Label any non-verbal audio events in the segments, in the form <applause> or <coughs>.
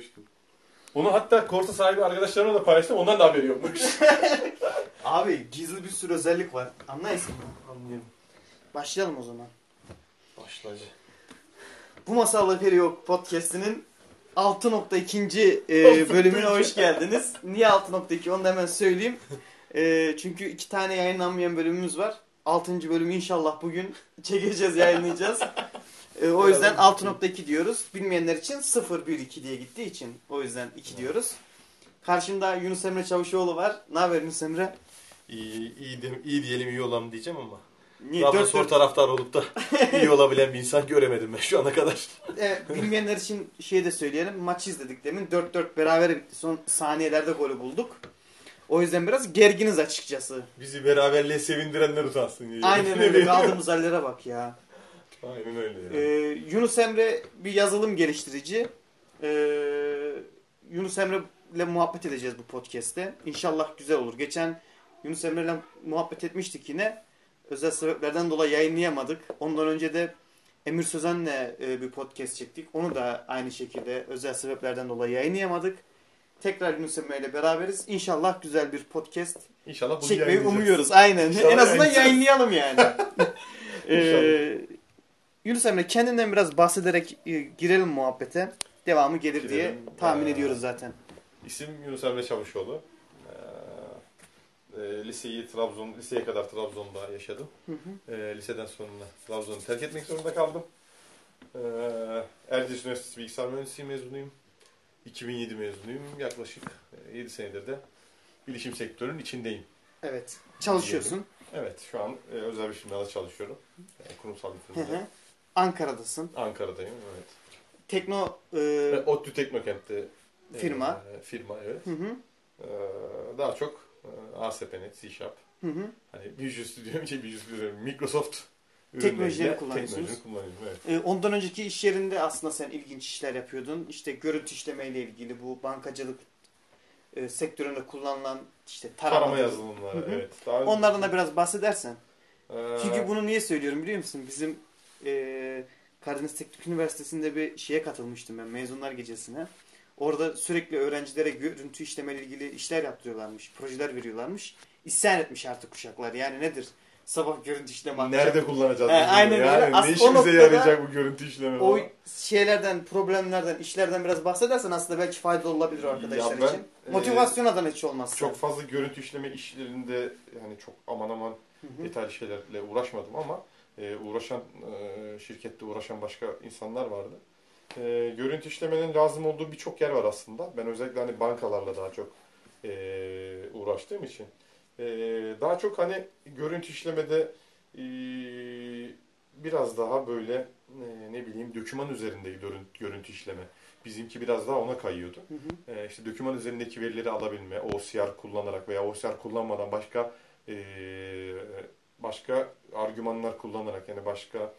izlemiştim. Onu hatta Korsa sahibi arkadaşlarımla da paylaştım. Ondan da haberi yokmuş. <laughs> Abi gizli bir sürü özellik var. Anlayısın mı? Anlıyorum. Başlayalım o zaman. Başlayıcı. Bu Masalları Yok podcast'inin 6.2. e, bölümüne hoş geldiniz. Niye 6.2 onu da hemen söyleyeyim. E, çünkü iki tane yayınlanmayan bölümümüz var. 6. bölümü inşallah bugün çekeceğiz, yayınlayacağız. E, o yüzden 6.2 diyoruz. Bilmeyenler için 0.1.2 diye gittiği için o yüzden 2 diyoruz. Karşımda Yunus Emre Çavuşoğlu var. Ne haber Yunus Emre? İyi, iyi, de, iyi diyelim iyi olalım diyeceğim ama. Niye? Trabzonspor taraftar olup da <laughs> iyi olabilen bir insan göremedim ben şu ana kadar. Evet, bilmeyenler için şey de söyleyelim. Maçı izledik demin. 4-4 beraber bitti. Son saniyelerde golü bulduk. O yüzden biraz gerginiz açıkçası. Bizi beraberliğe sevindirenler utansın. diye. Aynen <laughs> öyle. Kaldığımız hallere bak ya. Aynen öyle Ee, ya. Yunus Emre bir yazılım geliştirici. Ee, Yunus Emre ile muhabbet edeceğiz bu podcast'te. İnşallah güzel olur. Geçen Yunus Emre ile muhabbet etmiştik yine. Özel sebeplerden dolayı yayınlayamadık. Ondan önce de Emir Sözen'le e, bir podcast çektik. Onu da aynı şekilde özel sebeplerden dolayı yayınlayamadık. Tekrar Yunus Emre ile beraberiz. İnşallah güzel bir podcast İnşallah bunu çekmeyi umuyoruz. Aynen. İnşallah en azından yayınlayalım yani. <laughs> ee, Yunus Emre kendinden biraz bahsederek e, girelim muhabbete. Devamı gelir diye Girelim. tahmin Ee, ediyoruz zaten. İsim Yunus Emre Çavuşoğlu. Ee, e, liseyi Trabzon, liseye kadar Trabzon'da yaşadım. Hı hı. Ee, liseden sonra Trabzon'u terk etmek zorunda kaldım. Ee, Erciyes Üniversitesi Bilgisayar Mühendisliği mezunuyum. 2007 mezunuyum. Yaklaşık 7 senedir de bilişim sektörünün içindeyim. Evet. Çalışıyorsun. Evet, şu an e, özel bir firmada çalışıyorum. E, kurumsal bir Hı hı. Ankara'dasın. Ankara'dayım, evet. Tekno e, Ve ODTÜ Teknokent'te e, Firma. firma, evet. hı hı, Ee, daha çok e, ASP.NET, C Sharp, hı hı. hani Visual Studio, <laughs> şey Visual Studio, Microsoft Teknolojileri kullanıyorsunuz. Kullanıyorum, evet. E, ondan önceki iş yerinde aslında sen ilginç işler yapıyordun. İşte görüntü işlemeyle ilgili bu bankacılık e, sektöründe kullanılan işte tarama, Tarama yazılımları, Hı hı. evet. Daha Onlardan da biraz bahsedersen. Ee, Çünkü bunu niye söylüyorum biliyor musun? Bizim e, Karadeniz Teknik Üniversitesi'nde bir şeye katılmıştım ben mezunlar gecesine. Orada sürekli öğrencilere görüntü işlemeyle ilgili işler yaptırıyorlarmış, projeler veriyorlarmış. İsyan etmiş artık kuşaklar. Yani nedir? Sabah görüntü işleme atacak. Nerede kullanacağız? He, aynen öyle. yani, As- ne işimize yarayacak bu görüntü işleme? O falan? şeylerden, problemlerden, işlerden biraz bahsedersen aslında belki faydalı olabilir arkadaşlar Ya ben, için. e, Motivasyon adına hiç olmazsa. Çok fazla görüntü işleme işlerinde yani çok aman aman Hı hı. detaylı şeylerle uğraşmadım ama e, uğraşan e, şirkette uğraşan başka insanlar vardı. E, görüntü işlemenin lazım olduğu birçok yer var aslında. Ben özellikle hani bankalarla daha çok e, uğraştığım için e, daha çok hani görüntü işlemede e, biraz daha böyle e, ne bileyim döküman üzerinde görüntü, görüntü işleme. Bizimki biraz daha ona kayıyordu. Hı hı. E, işte döküman üzerindeki verileri alabilme, OCR kullanarak veya OCR kullanmadan başka e, başka argümanlar kullanarak yani başka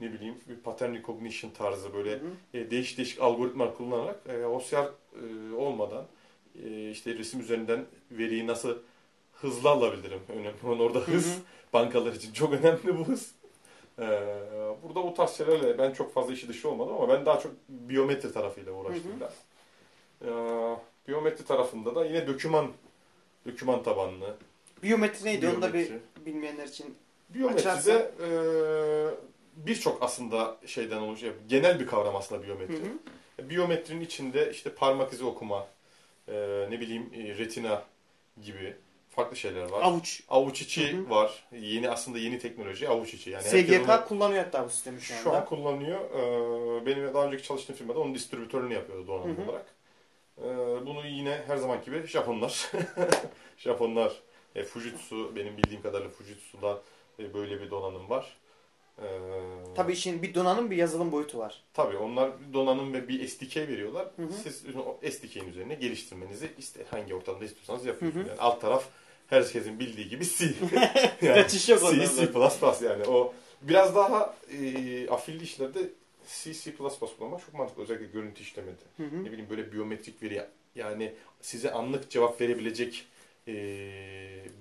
ne bileyim bir pattern recognition tarzı böyle Hı hı. e, değişik değişik algoritmalar kullanarak e, OCR e, olmadan e, işte resim üzerinden veriyi nasıl hızlı alabilirim? Önemli olan orada hız. Hı hı. Bankalar için çok <laughs> önemli bu hız. E, burada bu tarz şeylerle ben çok fazla işi dışı olmadım ama ben daha çok biyometri tarafıyla uğraştım Hı hı. biraz. E, biyometri tarafında da yine döküman döküman tabanlı. Biyometri neydi? Onu da bir Biyometri. bilmeyenler için. Biyometride e, birçok aslında şeyden oluşuyor. Genel bir kavram aslında biyometri. Hı hı. Biyometrinin içinde işte parmak izi okuma, e, ne bileyim e, retina gibi farklı şeyler var. Avuç. Avuç içi Hı hı. var. Yeni aslında yeni teknoloji avuç içi. Yani SGK onu kullanıyor hatta bu sistemi şu anda. şu an kullanıyor. E, benim daha önceki çalıştığım firmada onun distribütörünü yapıyordu donanım Hı hı. olarak. E, bunu yine her zaman gibi Japonlar. <laughs> Japonlar. E, Fujitsu benim bildiğim kadarıyla Fujitsu'da e, böyle bir donanım var. E, Tabii işin bir donanım bir yazılım boyutu var. Tabii onlar donanım ve bir SDK veriyorlar. Hı hı. Siz o SDK'nin üzerine geliştirmenizi iste, hangi ortamda istiyorsanız yapıyorsunuz. Hı hı. Yani alt taraf herkesin bildiği gibi C. <laughs> yani Kaçış yok C, C++ yani o biraz daha e, afilli işlerde C, C++ kullanmak çok mantıklı. Özellikle görüntü işlemede. Hı hı. Ne bileyim böyle biyometrik veri yani size anlık cevap verebilecek e,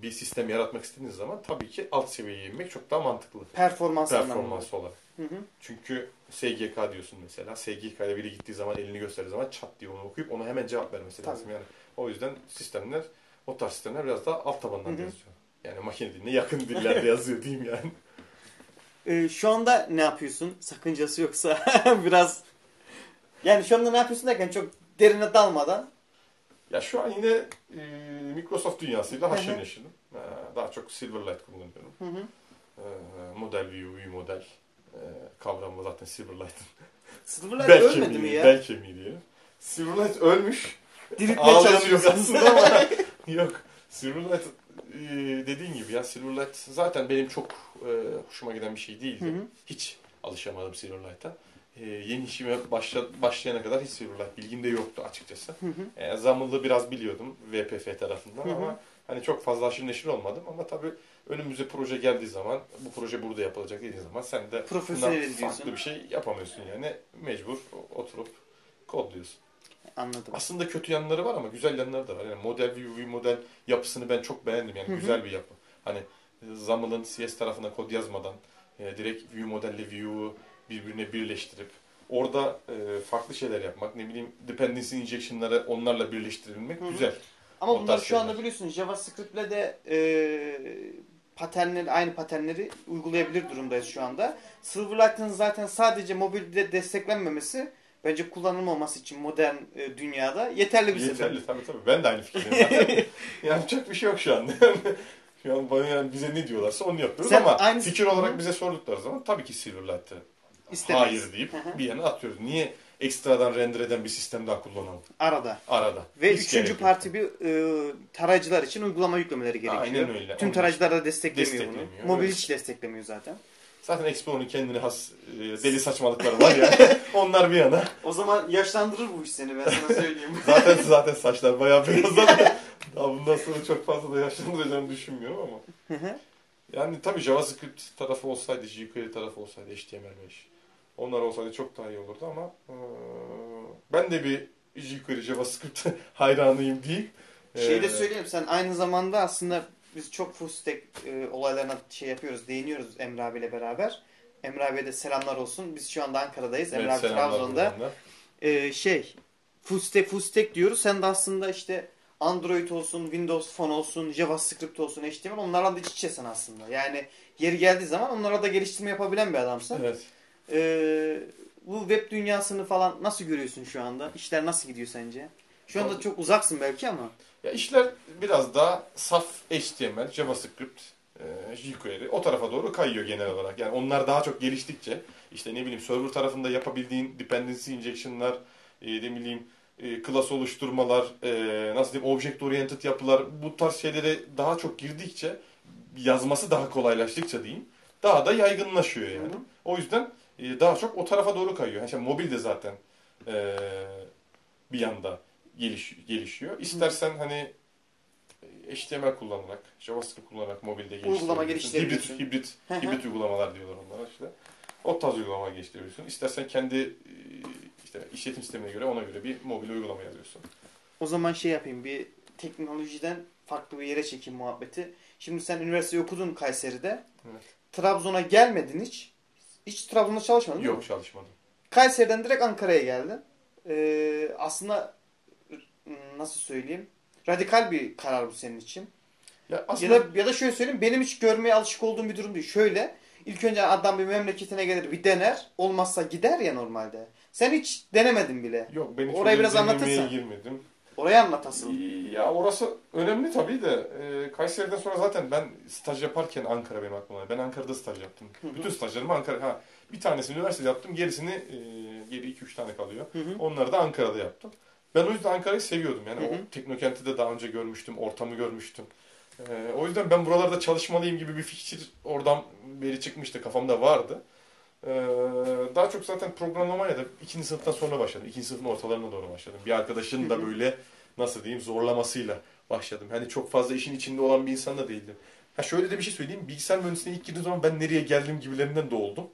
bir sistem yaratmak istediğiniz zaman tabii ki alt seviyeye inmek çok daha mantıklı. Performans. Performans olarak. Hı hı. Çünkü SGK diyorsun mesela. SGK'ya biri gittiği zaman elini gösterdiği zaman çat diye onu okuyup ona hemen cevap vermesi Tabii. lazım. Yani o yüzden sistemler o tarz sistemler biraz daha alt tabandan Hı hı. yazıyor. Yani makine diline yakın dillerde yazıyor diyeyim yani. <laughs> Ee, şu anda ne yapıyorsun? Sakıncası yoksa <laughs> biraz... Yani şu anda ne yapıyorsun derken çok derine dalmadan. Ya şu an yine e, Microsoft dünyasıyla haşır neşirim. E, daha çok Silverlight kullanıyorum. Hı hı. E, model view, view model e, kavramı zaten Silverlight'ın. <laughs> Silverlight bel ölmedi kemiği, mi ya? Bel kemiği diyelim. Silverlight ölmüş. Diriltmeye çalışıyorsun. aslında ama <laughs> yok. Silverlight e, dediğin gibi ya Silverlight zaten benim çok e, hoşuma giden bir şey değildi. Hı hı. Hiç alışamadım Silverlight'a. E, yeni işime başla, başlayana kadar hiç Silverlight bilgim de yoktu açıkçası. Hı hı. E, Zamıl'ı biraz biliyordum VPF tarafından Hı hı. ama hani çok fazla aşırı neşir olmadım ama tabii önümüze proje geldiği zaman bu proje burada yapılacak dediği zaman sen de Profesyonel farklı bir şey yapamıyorsun yani mecbur oturup kodluyorsun. Anladım. Aslında kötü yanları var ama güzel yanları da var. Yani model view, model yapısını ben çok beğendim. Yani Hı hı. güzel bir yapı. Hani e, Zamıl'ın CS tarafına kod yazmadan e, direkt view modelle view'u birbirine birleştirip orada e, farklı şeyler yapmak, ne bileyim dependency injection'ları onlarla birleştirebilmek Hı hı. güzel. Ama bunlar şu anda biliyorsun JavaScript'le de e, paternleri, aynı paternleri uygulayabilir durumdayız şu anda. Silverlight'ın zaten sadece mobilde desteklenmemesi bence kullanılmaması için modern e, dünyada yeterli bir sebep. Yeterli tabii tabii. Ben de aynı fikirdeyim. <laughs> Yapacak bir şey yok şu an. <laughs> şu an bana yani bize ne diyorlarsa onu yapıyoruz Sen ama aynı- fikir Hı olarak hı. bize sordukları zaman tabii ki Silverlight'ı İstemeyiz. hayır deyip bir yana atıyoruz. Niye ekstradan render eden bir sistem daha kullanalım Arada. arada? Ve Hiç üçüncü gerek yok. parti bir e, tarayıcılar için uygulama yüklemeleri gerekiyor. Aynen öyle. Tüm Onun tarayıcılar da desteklemiyor, Desteklemiyor, bunu. Mobil evet. hiç desteklemiyor zaten. Zaten Explorer'ın kendine has e, deli saçmalıkları var ya. <laughs> Onlar bir yana. O zaman yaşlandırır bu iş seni ben sana söyleyeyim. <laughs> Zaten zaten saçlar bayağı <laughs> beyazladı. Daha bundan sonra çok fazla da yaşlandıracağını düşünmüyorum ama. Hı hı. Yani tabii JavaScript tarafı olsaydı, jQuery tarafı olsaydı, HTML5. Onlar olsaydı çok daha iyi olurdu ama e, ben de bir jQuery, JavaScript <laughs> hayranıyım değil. Şeyi de E, söyleyeyim sen aynı zamanda aslında biz çok full stack e, olaylarına şey yapıyoruz, değiniyoruz Emre abiyle beraber. Emre abiye de selamlar olsun. Biz şu anda Ankara'dayız. Emre evet, abi Trabzon'da. E, şey full stack full stack diyoruz. Sen de aslında işte Android olsun, Windows Phone olsun, JavaScript olsun, HTML onlarla da iç içesin aslında. Yani yeri geldiği zaman onlara da geliştirme yapabilen bir adamsın. Evet. E, bu web dünyasını falan nasıl görüyorsun şu anda? İşler nasıl gidiyor sence? Şu anda çok uzaksın belki ama. Ya işler biraz daha saf HTML, JavaScript, e, jQuery o tarafa doğru kayıyor genel olarak. Yani onlar daha çok geliştikçe işte ne bileyim server tarafında yapabildiğin dependency injection'lar, e, ne bileyim e, class oluşturmalar, e, nasıl diyeyim object oriented yapılar bu tarz şeylere daha çok girdikçe yazması daha kolaylaştıkça diyeyim daha da yaygınlaşıyor yani. Hı hı. O yüzden daha çok o tarafa doğru kayıyor. Yani işte mobil de zaten e, bir yanda geliş, gelişiyor. İstersen hani HTML kullanarak, JavaScript kullanarak mobilde. Uygulama geliştirebiliyorsun. Hibrit, hibrit, hibrit uygulamalar diyorlar onlara işte. O tarz uygulama geliştirebiliyorsun. İstersen kendi e, işte işletim sistemine göre ona göre bir mobil uygulama yazıyorsun. O zaman şey yapayım bir teknolojiden farklı bir yere çekeyim muhabbeti. Şimdi sen üniversiteyi okudun Kayseri'de. Evet. Trabzon'a gelmedin hiç. Hiç Trabzon'da çalışmadın değil mi? Yok çalışmadım. Kayseri'den direkt Ankara'ya geldin. Ee, aslında nasıl söyleyeyim? Radikal bir karar bu senin için. Ya aslında Ya da ya da şöyle söyleyeyim benim hiç görmeye alışık olduğum bir durum değil. Şöyle ilk önce adam bir memleketine gelir bir dener. Olmazsa gider ya normalde. Sen hiç denemedin bile. yok ben hiç Orayı biraz anlatırsan. girmedim. Orayı anlat asıl. Ya orası önemli tabii de e, Kayseri'den sonra zaten ben staj yaparken Ankara benim aklıma. Ben Ankara'da staj yaptım. Hı hı. Bütün stajlarımı Ankara. Ha, bir tanesini üniversitede yaptım. Gerisini e, geri 2-3 tane kalıyor. Hı hı. Onları da Ankara'da yaptım. Ben o yüzden Ankara'yı seviyordum. Yani Hı hı. o teknokenti de daha önce görmüştüm. Ortamı görmüştüm. E, o yüzden ben buralarda çalışmalıyım gibi bir fikir oradan beri çıkmıştı. Kafamda vardı. E, daha çok zaten programlamaya da ikinci sınıftan sonra başladım. İkinci sınıfın ortalarına doğru başladım. Bir arkadaşın da böyle nasıl diyeyim zorlamasıyla başladım. Hani çok fazla işin içinde olan bir insan da değildim. Ha şöyle de bir şey söyleyeyim. Bilgisayar mühendisliğine ilk girdiğim zaman ben nereye geldim gibilerinden de oldum.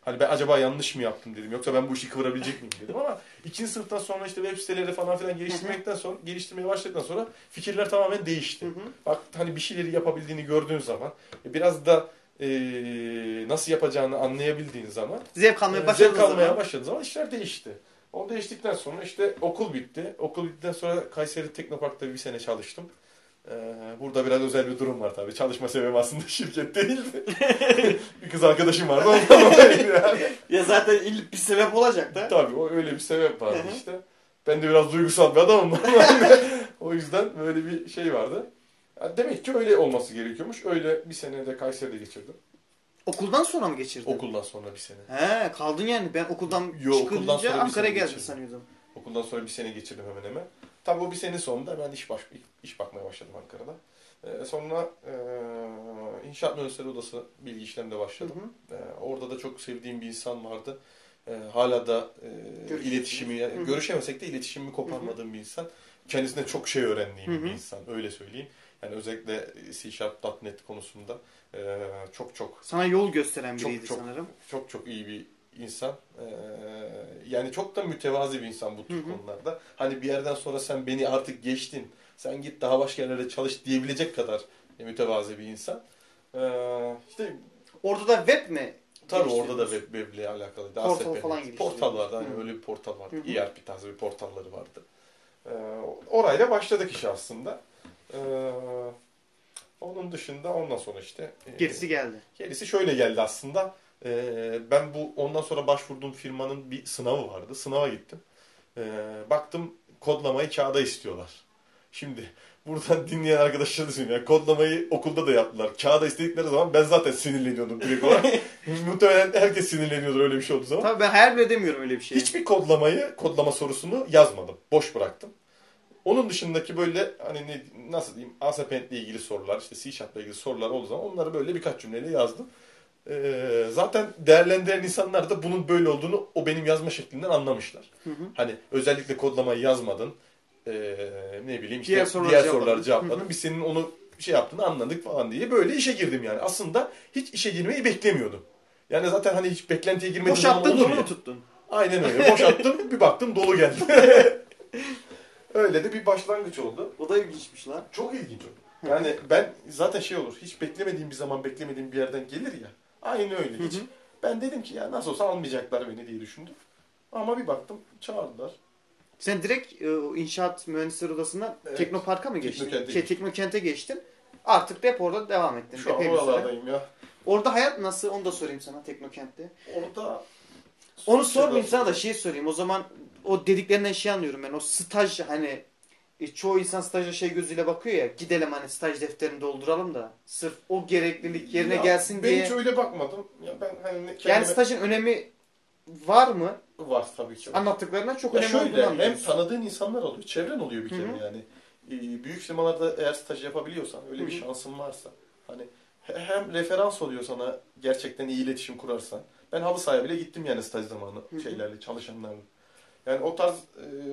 Hani ben acaba yanlış mı yaptım dedim. Yoksa ben bu işi kıvırabilecek miyim dedim ama ikinci sınıftan sonra işte web siteleri falan filan geliştirmekten sonra geliştirmeye başladıktan sonra fikirler tamamen değişti. Bak hani bir şeyleri yapabildiğini gördüğün zaman e, biraz da e, nasıl yapacağını anlayabildiğin zaman Zevk almaya e, başladığın zevk almaya zaman. başladığı zaman işler değişti. O değiştikten sonra işte okul bitti. Okul bittikten sonra Kayseri Teknopark'ta bir sene çalıştım. Ee, burada biraz özel bir durum var tabii. Çalışma sebebim aslında <laughs> şirket değildi. <laughs> bir kız arkadaşım vardı ondan yani. Ya zaten bir sebep olacak da. Tabii o öyle bir sebep vardı işte. Ben de biraz duygusal bir adamım. <laughs> o yüzden böyle bir şey vardı. Ya demek ki öyle olması gerekiyormuş. Öyle bir sene de Kayseri'de geçirdim. Okuldan sonra mı geçirdin? Okuldan sonra bir sene. He kaldın yani. Ben okuldan Yo, okuldan çıkınca sonra bir Ankara'ya geçirdim. sanıyordum. Okuldan sonra bir sene geçirdim hemen hemen. Tabii o bir sene sonunda ben iş baş iş bakmaya başladım Ankara'da. Ee, sonra e, İnşaat Mühendisleri Odası bilgi işlemde Hı başladım. hı. Ee, orada da çok sevdiğim bir insan vardı. Ee, hala da e, iletişimi, Hı hı. görüşemesek de iletişimimi koparmadığım bir insan. Kendisine çok şey öğrendiğim Hı hı. bir insan, öyle söyleyeyim. Yani özellikle C Sharp .NET konusunda e, çok çok Sana yol gösteren Çok, biriydi çok. sanırım. çok çok iyi bir insan. Ee, yani çok da mütevazi bir insan bu tür Hı hı. konularda. Hani bir yerden sonra sen beni artık geçtin. Sen git daha başka yerlere çalış diyebilecek kadar mütevazi bir insan. Ee, işte Orada da web mi? tabii orada da geliştiriyorsunuz? web, weble alakalı. Portal ASP.NET. falan geliştiriyor. Portal vardı. Hani öyle bir portal vardı. Hı hı. ERP tarzı bir portalları vardı. Ee, orayla başladık iş aslında. Ee, onun dışında ondan sonra işte e, Gerisi geldi. Gerisi şöyle geldi aslında. Ee, ben bu ondan sonra başvurduğum firmanın bir sınavı vardı. Sınava gittim. Ee, baktım kodlamayı kağıda istiyorlar. Şimdi buradan dinleyen arkadaşlar düşünün. Yani kodlamayı okulda da yaptılar. Kağıda istedikleri zaman ben zaten sinirleniyordum direkt olarak. <laughs> Muhtemelen herkes sinirleniyordur öyle bir şey olduğu zaman. Tabii ben hayal bile edemiyorum öyle bir şey. Hiçbir kodlamayı, kodlama sorusunu yazmadım. Boş bıraktım. Onun dışındaki böyle hani ne, nasıl diyeyim ASP.NET ile ilgili sorular, işte C Sharp ile ilgili sorular olduğu zaman onları böyle birkaç cümleyle yazdım. Ee, zaten değerlendiren insanlar da bunun böyle olduğunu o benim yazma şeklinden anlamışlar. Hı hı. Hani özellikle kodlamayı yazmadın. ee, ne bileyim işte Diğer diğer soruları soruları, cevapladın. cevapladın. Hı hı. Biz senin onu şey yaptığını anladık falan diye böyle işe girdim yani. Aslında hiç işe girmeyi beklemiyordum. Yani zaten hani hiç beklentiye girmediğim zaman olur ya. mu tuttun? Aynen öyle. Boşalttım bir baktım dolu geldi. <laughs> öyle de bir başlangıç oldu. O da ilginçmiş lan. Çok ilginç oldu. Yani ben zaten şey olur. Hiç beklemediğim bir zaman beklemediğim bir yerden gelir ya. Aynı öyle. Hiç. Hı hı. Ben dedim ki ya nasıl olsa almayacaklar beni diye düşündüm. Ama bir baktım çağırdılar. Sen direkt e, inşaat mühendisleri odasından Evet. Teknopark'a mı geçtin? Teknokent'e şey. Teknokent'e geçtin. Artık rap orada devam ettin. Şu an Epey süre. oralardayım ya. Orada hayat nasıl onu da sorayım sana Teknokent'te. Orada Onu sormayayım sana da şey sorayım. O zaman o dediklerinden şey anlıyorum ben. O staj hani e, çoğu insan staja şey gözüyle bakıyor ya. Gidelim hani staj defterini dolduralım da. Sırf o gereklilik yerine Ya, gelsin ben diye. hiç öyle bakmadım. Ya ben hani Yani kendime... stajın önemi var mı? var tabii ki. var. Anlattıklarından çok Ya önemli şöyle hem tanıdığın insanlar oluyor, çevren oluyor bir kere hı. yani. Ee, Büyük firmalarda eğer staj yapabiliyorsan, öyle bir Hı hı. şansın varsa, hani he- hem referans oluyor sana gerçekten iyi iletişim kurarsan. Ben halı sahaya bile gittim yani staj zamanı hı. şeylerle, çalışanlarla. Yani o tarz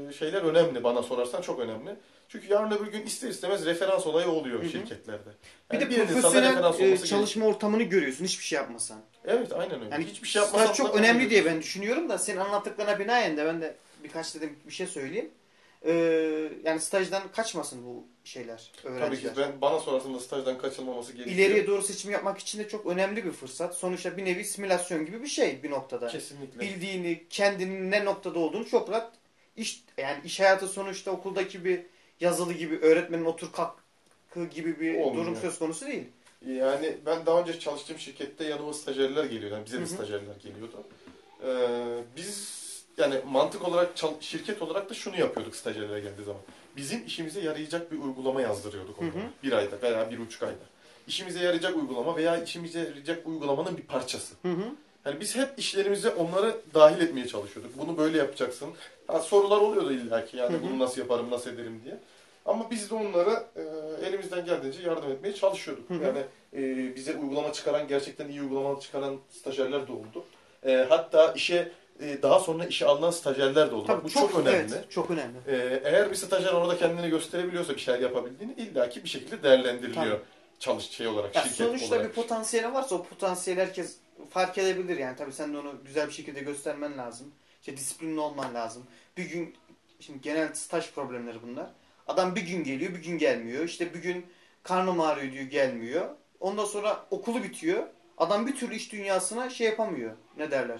e, şeyler önemli bana sorarsan çok önemli. Çünkü yarın öbür gün ister istemez referans olayı oluyor Hı hı. şirketlerde. Bir Yani de birinin sana profesyonel e, çalışma ortamını görüyorsun hiçbir şey yapmasan. gerekiyor. Evet aynen öyle. Yani Hiçbir şey yapmasan çok önemli diye ben düşünüyorum da senin anlattıklarına binaen de ben de birkaç dedim bir şey söyleyeyim. Ee, yani stajdan kaçmasın bu şeyler, Tabii öğrenciler. ki ben bana sorarsan da stajdan kaçılmaması gerekiyor. İleriye doğru seçim yapmak için de çok önemli bir fırsat. Sonuçta bir nevi simülasyon gibi bir şey bir noktada. Kesinlikle. Bildiğini, kendinin ne noktada olduğunu çok rahat iş yani iş hayatı sonuçta okuldaki bir yazılı gibi öğretmenin otur kalkı gibi bir Olmuyor. durum söz konusu değil. Yani ben daha önce çalıştığım şirkette yanıma stajyerler geliyordu. Yani bize Hı de hı. stajyerler geliyordu. Ee, biz yani mantık olarak şirket olarak da şunu yapıyorduk stajyerlere geldiği zaman. Bizim işimize yarayacak bir uygulama yazdırıyorduk onlara. Hı hı. Bir ayda veya bir buçuk ayda. İşimize yarayacak uygulama veya işimize yarayacak uygulamanın bir parçası. Hı hı. Yani biz hep işlerimize onları dahil etmeye çalışıyorduk. Bunu böyle yapacaksın. Ha, sorular oluyordu illaki yani Hı hı. bunu nasıl yaparım, nasıl ederim diye. Ama biz de onlara e, elimizden geldiğince yardım etmeye çalışıyorduk. Hı hı. Yani e, bize uygulama çıkaran, gerçekten iyi uygulama çıkaran stajyerler de oldu. E, hatta işe e, daha sonra işe alınan stajyerler de oldu. Tabii Bu çok, önemli. Evet, çok önemli. E, eğer bir stajyer orada kendini gösterebiliyorsa bir şeyler yapabildiğini illaki bir şekilde değerlendiriliyor. Tabii. Çalış şey olarak, Ya şirket sonuçta olarak. bir potansiyeli varsa o potansiyeli herkes fark edebilir yani. Tabii sen de onu güzel bir şekilde göstermen lazım. İşte disiplinli olman lazım. Bir gün şimdi genel staj problemleri bunlar. Adam bir gün geliyor, bir gün gelmiyor. İşte bir gün karnım ağrıyor diyor, gelmiyor. Ondan sonra okulu bitiyor. Adam bir türlü iş dünyasına şey yapamıyor. Ne derler?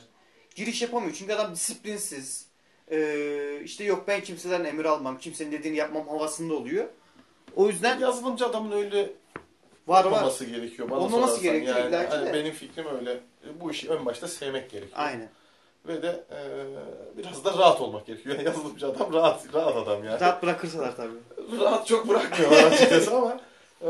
Giriş yapamıyor. Çünkü adam disiplinsiz. Ee, işte yok ben kimseden emir almam, kimsenin dediğini yapmam havasında oluyor. O yüzden Yazılımcı adamın öyle var var. olmaması gerekiyor. Bana Olmaması gerekiyor yani, illa ki hani de. benim fikrim öyle. Bu işi ön başta sevmek gerekiyor. Aynen. Ve de e, biraz da rahat olmak gerekiyor. Yani yazılımcı adam rahat, rahat adam yani. Rahat bırakırsalar tabii. rahat çok bırakmıyorlar açıkçası ama e,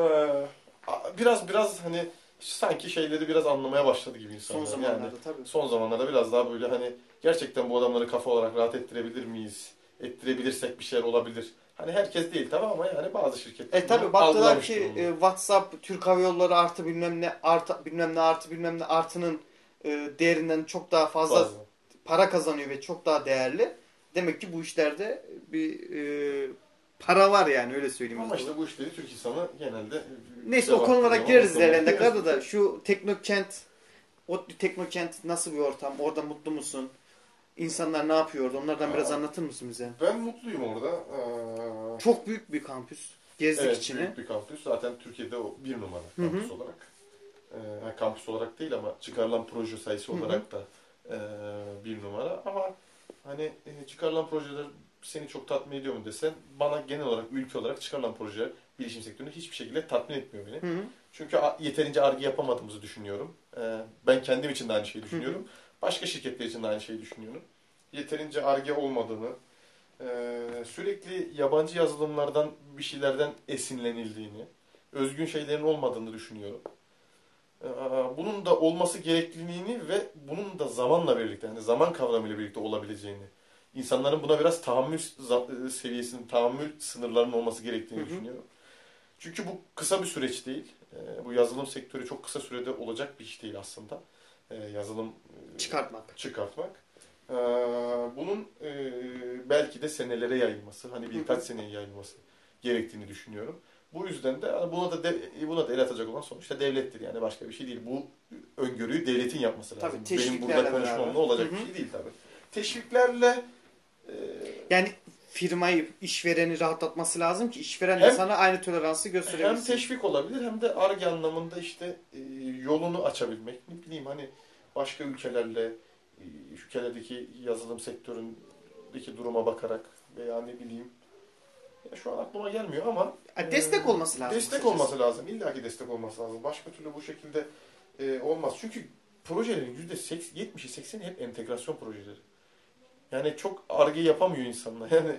biraz biraz hani sanki şeyleri biraz anlamaya başladı gibi insanlar. Son Yani zamanlarda tabii. son zamanlarda biraz daha böyle hani gerçekten bu adamları kafa olarak rahat ettirebilir miyiz? Ettirebilirsek bir şeyler olabilir. Hani herkes değil tabii ama yani bazı şirketler E tabi bunu baktılar ki e, WhatsApp, Türk Hava Yolları artı bilmem ne artı bilmem ne artı bilmem ne artının e, değerinden çok daha fazla Fazla. para kazanıyor ve çok daha değerli. Demek ki bu işlerde bir e, para var yani öyle söyleyeyim. Ama işte bu işleri Türk insanı genelde Neyse o konulara gireriz gireriz. dakikada da şu Teknokent o Teknokent nasıl bir ortam? Orada mutlu musun? İnsanlar ne yapıyor orada? Onlardan biraz Aa. anlatır mısın bize? Ben mutluyum orada. Ee, Çok büyük bir kampüs. Gezdik evet, içini. büyük bir kampüs. Zaten Türkiye'de o bir numara Hı hı. kampüs olarak. Ee, kampüs olarak değil ama çıkarılan proje sayısı Hı hı. olarak da e, bir numara. Ama hani e, çıkarılan projeler seni çok tatmin ediyor mu desen bana genel olarak ülke olarak çıkarılan projeler bilişim sektöründe hiçbir şekilde tatmin etmiyor beni. Hı hı. Çünkü yeterince arge yapamadığımızı düşünüyorum. Ee, ben kendim için de aynı şeyi düşünüyorum. Başka şirketler için de aynı şeyi düşünüyorum. Yeterince arge olmadığını, e, sürekli yabancı yazılımlardan bir şeylerden esinlenildiğini, özgün şeylerin olmadığını düşünüyorum. Ee, Bunun da olması gerekliliğini ve bunun da zamanla birlikte, yani zaman kavramıyla birlikte olabileceğini, insanların buna biraz tahammül za- seviyesinin, tahammül sınırlarının olması gerektiğini Hı hı. düşünüyorum. Çünkü bu kısa bir süreç değil. Ee, Bu yazılım sektörü çok kısa sürede olacak bir iş değil aslında. Ee, Yazılım e, Çıkartmak. çıkartmak. Bunun e, belki de senelere yayılması, hani birkaç seneye yayılması gerektiğini düşünüyorum. Bu yüzden de buna da de, buna da el atacak olan sonuçta devlettir yani başka bir şey değil. Bu öngörüyü devletin yapması lazım. Tabii, Benim burada konuşmamla olacak Hı bir şey değil tabii. Teşviklerle e, Yani firmayı, işvereni rahatlatması lazım ki işveren Hem- de sana aynı toleransı hem gösterebilsin. teşvik olabilir hem de arge anlamında işte e, yolunu açabilmek. Ne bileyim hani başka ülkelerle e, ülkelerdeki yazılım sektöründeki duruma bakarak veya ne bileyim ya şu an aklıma gelmiyor ama Ha, destek e, olması lazım. Destek kısacası. olması lazım. İlla ki destek olması lazım. Başka türlü bu şekilde e, olmaz. Çünkü projelerin %70'i 80'i hep entegrasyon projeleri. Yani çok arge yapamıyor insanlar. Yani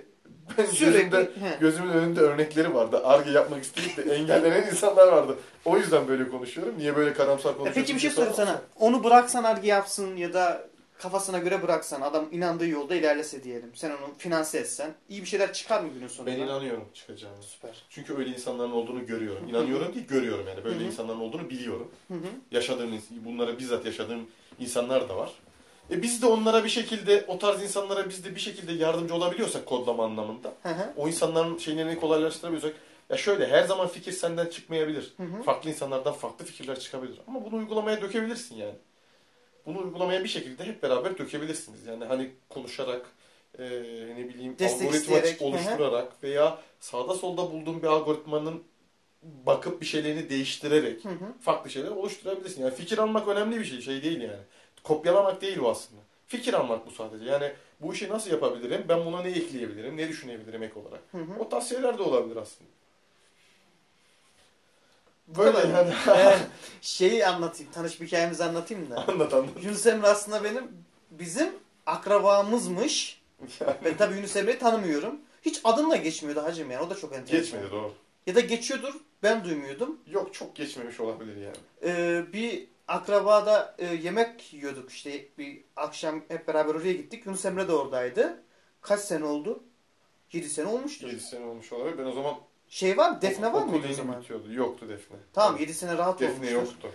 ben Sürekli. gözümde, he. gözümün önünde örnekleri vardı. Arge yapmak isteyip de engellenen <laughs> insanlar vardı. O yüzden böyle konuşuyorum. Niye böyle karamsar Ya konuşuyorum? peki bir şey sorayım sana. Onu bıraksan arge yapsın ya da kafasına göre bıraksan adam inandığı yolda ilerlese diyelim. Sen onu finanse etsen iyi bir şeyler çıkar mı günün sonunda? Ben inanıyorum çıkacağını. Süper. Çünkü öyle insanların olduğunu görüyorum. İnanıyorum değil, görüyorum yani. Böyle Hı hı. insanların olduğunu biliyorum. Hı yaşadığım, bunları bizzat yaşadığım insanlar da var. E biz de onlara bir şekilde, o tarz insanlara biz de bir şekilde yardımcı olabiliyorsak kodlama anlamında, Hı hı. o insanların şeylerini kolaylaştırabiliyorsak, ya şöyle her zaman fikir senden çıkmayabilir. Hı hı. Farklı insanlardan farklı fikirler çıkabilir. Ama bunu uygulamaya dökebilirsin yani. Bunu uygulamaya bir şekilde hep beraber dökebilirsiniz. Yani hani konuşarak, e, ne bileyim Destek algoritma isteyerek, hı hı. oluşturarak veya sağda solda bulduğun bir algoritmanın bakıp bir şeylerini değiştirerek Hı hı. farklı şeyler oluşturabilirsin. Yani fikir almak önemli bir şey, şey değil yani. Kopyalamak değil bu aslında. Fikir almak bu sadece. Yani bu işi nasıl yapabilirim? Ben buna ne ekleyebilirim? Ne düşünebilirim ek olarak? Hı hı. O tarz şeyler de olabilir aslında. Böyle yani. Ee, şeyi anlatayım. Tanışma hikayemizi anlatayım da. <laughs> anlat anlat. Yunus Emre aslında benim bizim akrabamızmış. Ben tabii Yunus Emre'yi tanımıyorum. Hiç adımla geçmiyordu hacım yani. O da çok enteresan. Geçmedi doğru. Ya da geçiyordur. Ben duymuyordum. Yok çok geçmemiş olabilir yani. Ee, bir akrabada e, yemek yiyorduk işte bir akşam hep beraber oraya gittik. Yunus Emre de oradaydı. Kaç sene oldu? 7 sene olmuştur. 7 sene olmuş olabilir. Ben o zaman Şey var mı? Defne var mıydı o zaman? bitiyordu. Yoktu Defne. Tamam 7 sene rahat Defne olmuştur. yoktu.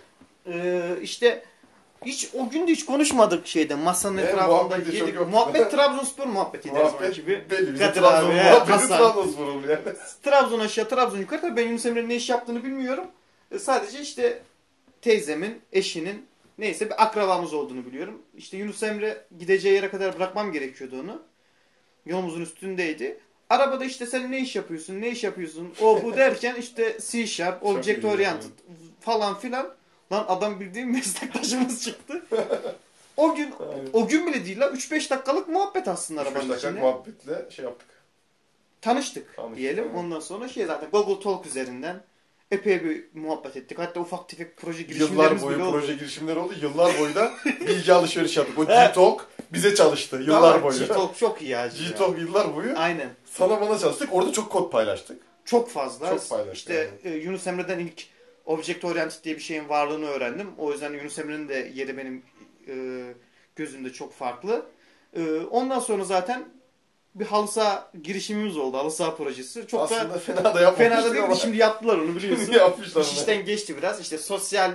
Ee, işte hiç o gün de hiç konuşmadık şeyde masanın Evet, etrafında muhabbet yedik. Muhabbet <laughs> Trabzonspor zaman Muhabbet gibi. belli. Kadir Trabzon muhabbeti Hasan. Trabzonspor'un yani. Trabzon aşağı Trabzon yukarı tabii ben Yunus Emre'nin ne iş yaptığını bilmiyorum. E, sadece işte teyzemin eşinin Neyse bir akrabamız olduğunu biliyorum. İşte Yunus Emre gideceği yere kadar bırakmam gerekiyordu onu. Yolumuzun üstündeydi. Arabada işte sen ne iş yapıyorsun, ne iş yapıyorsun, o bu <laughs> derken işte C Sharp, Object Oriented falan filan. Lan adam bildiğim <laughs> meslektaşımız çıktı. O gün Aynen. o gün bile değil lan 3-5 dakikalık muhabbet aslında 3-5 arabanın dakika içinde. muhabbetle şey yaptık. Tanıştık, Tanıştık, diyelim. evet. Ondan sonra şey zaten Google Talk üzerinden epey bir muhabbet ettik. Hatta ufak tefek proje Yıllar girişimlerimiz boyu bile oldu. proje girişimleri oldu. Yıllar boyu da bilgi alışveriş yaptık. O G-Talk bize çalıştı yıllar Tamam, boyu. G-Talk çok iyi ya. G-Talk yıllar boyu Aynen. sana bana çalıştık. Orada çok kod paylaştık. Çok fazla. Çok paylaştık, İşte e, Yunus Emre'den ilk Object Oriented diye bir şeyin varlığını öğrendim. O yüzden Yunus Emre'nin de yeri benim e, gözümde çok farklı. E, ondan sonra zaten bir halı saha girişimimiz oldu. Halı saha projesi. Çok Aslında da fena da yapmamıştık fena da değil. ama. Şimdi yaptılar onu biliyorsun. <laughs> yapmışlar. İş işten geçti biraz. İşte sosyal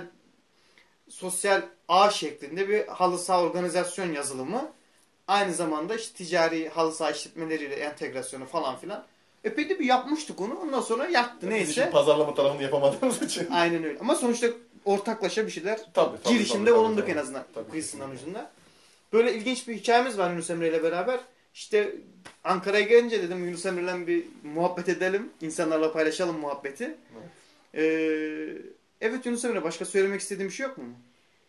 sosyal ağ şeklinde bir halı saha organizasyon yazılımı. Aynı zamanda işte ticari halı saha işletmeleriyle entegrasyonu falan filan. Epey de bir yapmıştık onu. Ondan sonra yattı Biz neyse. işin pazarlama tarafını yapamadığımız için. <laughs> Aynen öyle. Ama sonuçta ortaklaşa bir şeyler Tabii, tabii, girişimde tabii, bulunduk tabii. en azından Tabii. kıyısından ucunda. Böyle ilginç bir hikayemiz var Yunus Emre ile beraber. İşte Ankara'ya gelince dedim Yunus Emre'yle bir muhabbet edelim. insanlarla paylaşalım muhabbeti. Ee, evet Yunus Emre başka söylemek istediğim bir şey yok mu?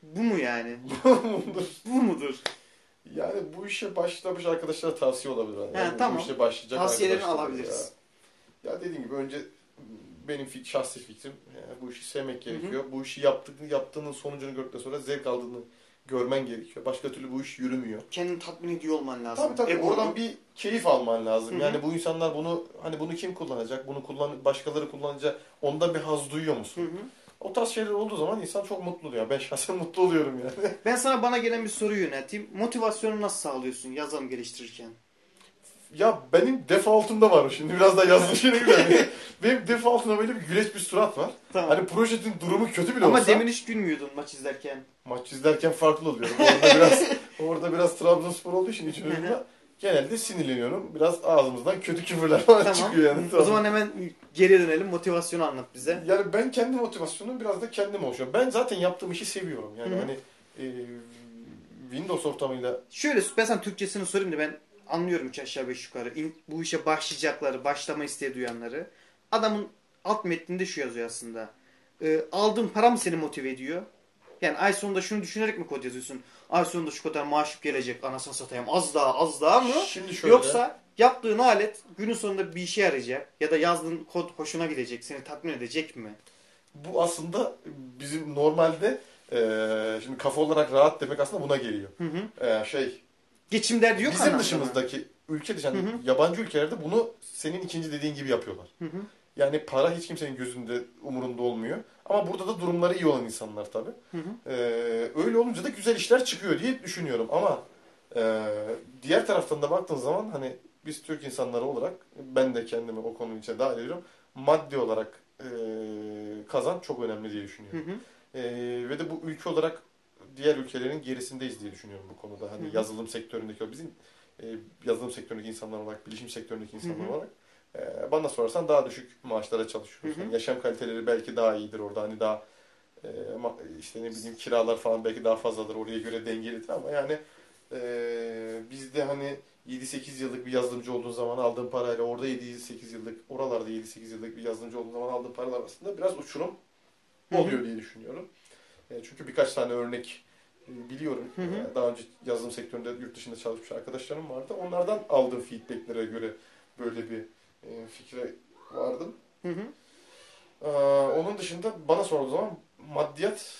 Bu mu yani? <laughs> Bu mudur? yani bu işe başlamış arkadaşlara tavsiye olabilir. Yani He, bu tamam. işe başlayacak Tavsiyelerini alabiliriz. Ya, ya dediğim gibi önce benim fik, şahsi fikrim yani bu işi sevmek gerekiyor. Bu işi yaptığını, yaptığının sonucunu gördükten sonra zevk aldığını görmen gerekiyor. Başka türlü bu iş yürümüyor. Kendini tatmin ediyor olman lazım. Tabii tabii Egonu- oradan bir keyif alman lazım. Hı hı. Yani bu insanlar bunu hani bunu kim kullanacak? Bunu kullan başkaları kullanacak. Onda bir haz duyuyor musun? hı. O tarz şeyler olduğu zaman insan çok mutlu oluyor. Ben şahsen <laughs> mutlu oluyorum yani. Ben sana bana gelen bir soru yönelteyim. Motivasyonu nasıl sağlıyorsun yazılım geliştirirken? Ya benim default'umda var o şimdi. Biraz daha şimdi güzel. <laughs> benim default'umda böyle bir güleç bir surat var. Tamam. Hani projenin durumu kötü bile Ama olsa demin hiç gülmüyordun maç izlerken. maç izlerken farklı oluyor. Orada biraz <laughs> orada biraz Trabzonspor olduğu için ucunda genelde sinirleniyorum. Biraz ağzımızdan kötü küfürler falan tamam. çıkıyor yani. O zaman hemen geriye dönelim. Motivasyonu anlat bize. Yani ben kendi motivasyonum biraz da kendim oluşuyorum. Ben zaten yaptığım işi seviyorum. Yani Hı hı. hani e, Windows ortamıyla Şöyle ben sana Türkçesini sorayım da ben anlıyorum üç aşağı beş yukarı. İn- bu işe başlayacakları, başlama isteği duyanları. Adamın alt metninde şu yazıyor aslında. Ee, aldığın para mı seni motive ediyor? Yani ay sonunda şunu düşünerek mi kod yazıyorsun? Ay sonunda şu kadar maaşım gelecek anasını satayım az daha az daha mı? şimdi şöyle Yoksa yaptığın alet günün sonunda bir işe yarayacak ya da yazdığın kod hoşuna gidecek, seni tatmin edecek mi? bu aslında bizim normalde e, şimdi kafa olarak rahat demek aslında buna geliyor. Hı hı. E, şey Geçim derdi yok bizim dışımızdaki ülke dışı yani Hı hı. yabancı ülkelerde bunu senin ikinci dediğin gibi yapıyorlar. Hı hı. Yani para hiç kimsenin gözünde umurunda olmuyor. Ama burada da durumları iyi olan insanlar tabii. Hı hı. Ee, öyle olunca da güzel işler çıkıyor diye düşünüyorum. Ama e, diğer taraftan da baktığın zaman hani biz Türk insanları olarak ben de kendimi o konunun içine dahil ediyorum. Maddi olarak e, kazan çok önemli diye Hı düşünüyorum. hı. E, ve de bu ülke olarak diğer ülkelerin gerisindeyiz diye düşünüyorum bu konuda. Hani Hı hı. yazılım sektöründeki o bizim e, yazılım sektöründeki insanlar olarak, bilişim sektöründeki insanlar Hı olarak e, bana sorarsan daha düşük maaşlara çalışıyoruz. Yani yaşam kaliteleri belki daha iyidir orada. Hani daha e, ama işte ne bileyim kiralar falan belki daha fazladır. Oraya göre dengelidir ama yani e, bizde hani 7-8 yıllık bir yazılımcı olduğun zaman aldığın parayla orada 7-8 yıllık oralarda 7-8 yıllık bir yazılımcı olduğun zaman aldığın paralar arasında biraz uçurum oluyor diye düşünüyorum. E, çünkü birkaç tane örnek biliyorum. Hı hı. E, daha önce yazılım sektöründe yurt dışında çalışmış arkadaşlarım vardı. Onlardan aldığım feedbacklere göre böyle bir e, fikre vardım. Hı hı. Ee, onun dışında bana sorduğu zaman maddiyat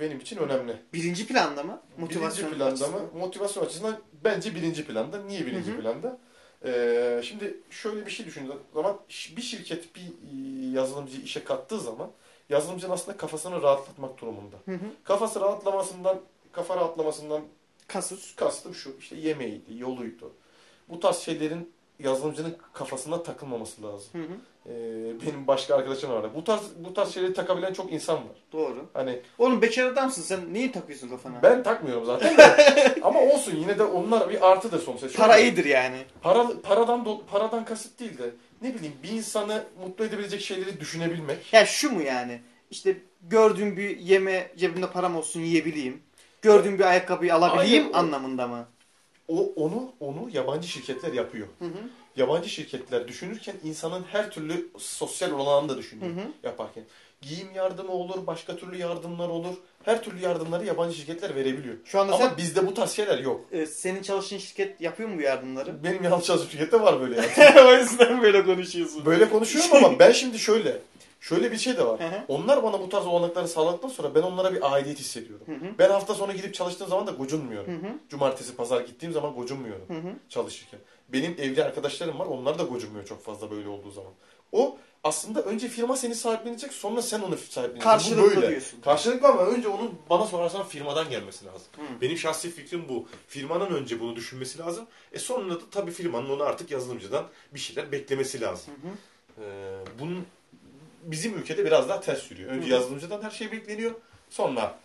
benim için önemli. Birinci planda mı? Motivasyon birinci planda açısından. mı? Motivasyon açısından bence birinci planda. Niye birinci Hı hı. planda? Ee, şimdi şöyle bir şey düşündüğün zaman bir şirket bir e, yazılımcıyı işe kattığı zaman yazılımcının aslında kafasını rahatlatmak durumunda. Hı hı. Kafası rahatlamasından, kafa rahatlamasından Kasıt. kastım şu işte yemeğiydi, yoluydu. Bu tarz şeylerin yazılımcının kafasına takılmaması lazım. Hı hı. Ee, benim başka arkadaşım vardı. Bu tarz bu tarz şeyleri takabilen çok insan var. Doğru. Hani Oğlum bekar adamsın sen neyi takıyorsun kafana? ben takmıyorum zaten de. <laughs> ama olsun yine de onlar bir artıdır sonuçta. Şöyle, Para iyidir yani. Para, paradan do- paradan kasıt değil de ne bileyim bir insanı mutlu edebilecek şeyleri düşünebilmek. Ya şu mu yani? İşte gördüğüm bir yeme cebimde param olsun yiyebileyim. Gördüğüm bir ayakkabıyı alabileyim Aynen anlamında mı? O onu onu yabancı şirketler yapıyor. Hı hı. Yabancı şirketler düşünürken insanın her türlü sosyal olanağını da Hı düşünüyor hı. yaparken. Giyim yardımı olur, başka türlü yardımlar olur. Her türlü yardımları yabancı şirketler verebiliyor. Şu anda Ama sen bizde bu tarz şeyler yok. e, senin çalıştığın şirket yapıyor mu bu yardımları? Benim yanlış çalıştığım şirkette var böyle yani. <laughs> o yüzden böyle konuşuyorsun. Böyle konuşuyorum ama ben şimdi şöyle. Şöyle bir şey de var. Hı hı. Onlar bana bu tarz olanakları sağladıktan sonra ben onlara bir aidiyet hissediyorum. Hı hı. Ben hafta sonu gidip çalıştığım zaman da gocunmuyorum. Hı hı. Cumartesi, pazar gittiğim zaman gocunmuyorum Hı hı. çalışırken. Benim evli arkadaşlarım var. Onlar da gocunmuyor çok fazla böyle olduğu zaman. O aslında önce firma seni sahiplenecek sonra sen onu sahipleneceksin. Bu Karşılıklı böyle. diyorsun. Karşılıklı ama önce onun bana sorarsan firmadan gelmesi lazım. Hı. Benim şahsi fikrim bu. Firmanın önce bunu düşünmesi lazım. E sonra da tabii firmanın onu artık yazılımcıdan bir şeyler beklemesi lazım. Hı hı. Ee, bunun bizim ülkede biraz daha ters sürüyor. Önce Hı. yazılımcıdan her şey bekleniyor. Sonra